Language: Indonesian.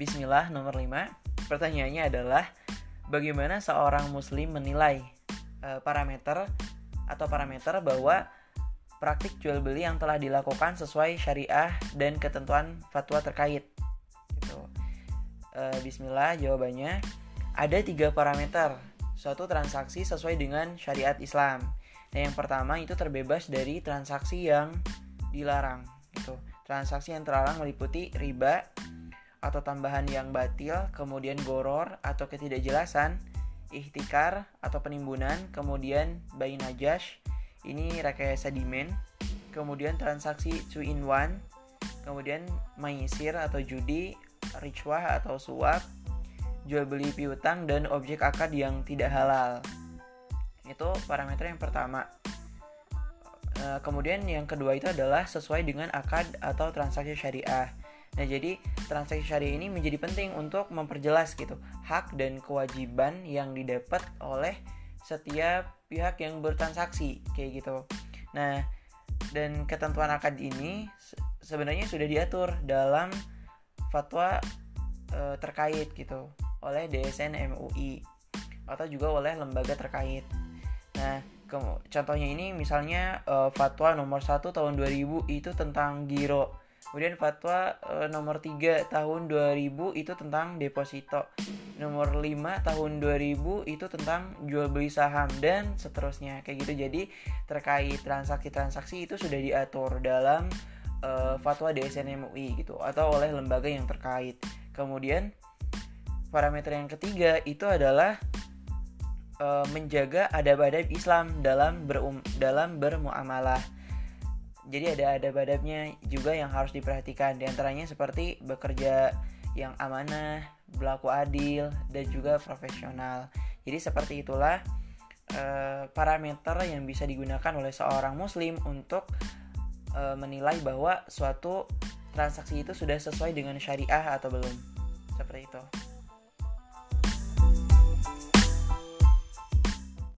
Bismillah nomor 5. Pertanyaannya adalah bagaimana seorang muslim menilai uh, parameter atau parameter bahwa praktik jual beli yang telah dilakukan sesuai syariah dan ketentuan fatwa terkait. Gitu. Uh, Bismillah jawabannya ada tiga parameter suatu transaksi sesuai dengan syariat Islam. Nah yang pertama itu terbebas dari transaksi yang dilarang. Gitu. Transaksi yang terlarang meliputi riba, atau tambahan yang batil, kemudian goror atau ketidakjelasan, ihtikar atau penimbunan, kemudian buy najash, ini rekayasa demand, kemudian transaksi two in one, kemudian maisir atau judi, rituah atau suap, jual beli piutang dan objek akad yang tidak halal. Itu parameter yang pertama. Eh, kemudian yang kedua itu adalah sesuai dengan akad atau transaksi syariah. Nah, jadi transaksi syariah ini menjadi penting untuk memperjelas gitu hak dan kewajiban yang didapat oleh setiap pihak yang bertransaksi kayak gitu. Nah, dan ketentuan akad ini sebenarnya sudah diatur dalam fatwa e, terkait gitu oleh DSN MUI atau juga oleh lembaga terkait. Nah, contohnya ini misalnya e, fatwa nomor 1 tahun 2000 itu tentang giro Kemudian fatwa e, nomor 3 tahun 2000 itu tentang deposito. Nomor 5 tahun 2000 itu tentang jual beli saham dan seterusnya kayak gitu. Jadi terkait transaksi-transaksi itu sudah diatur dalam e, fatwa DSN MUI gitu atau oleh lembaga yang terkait. Kemudian parameter yang ketiga itu adalah e, menjaga adab-adab Islam dalam berum dalam bermuamalah jadi ada adab-adabnya juga yang harus diperhatikan di antaranya seperti bekerja yang amanah, berlaku adil, dan juga profesional. Jadi seperti itulah uh, parameter yang bisa digunakan oleh seorang muslim untuk uh, menilai bahwa suatu transaksi itu sudah sesuai dengan syariah atau belum. Seperti itu.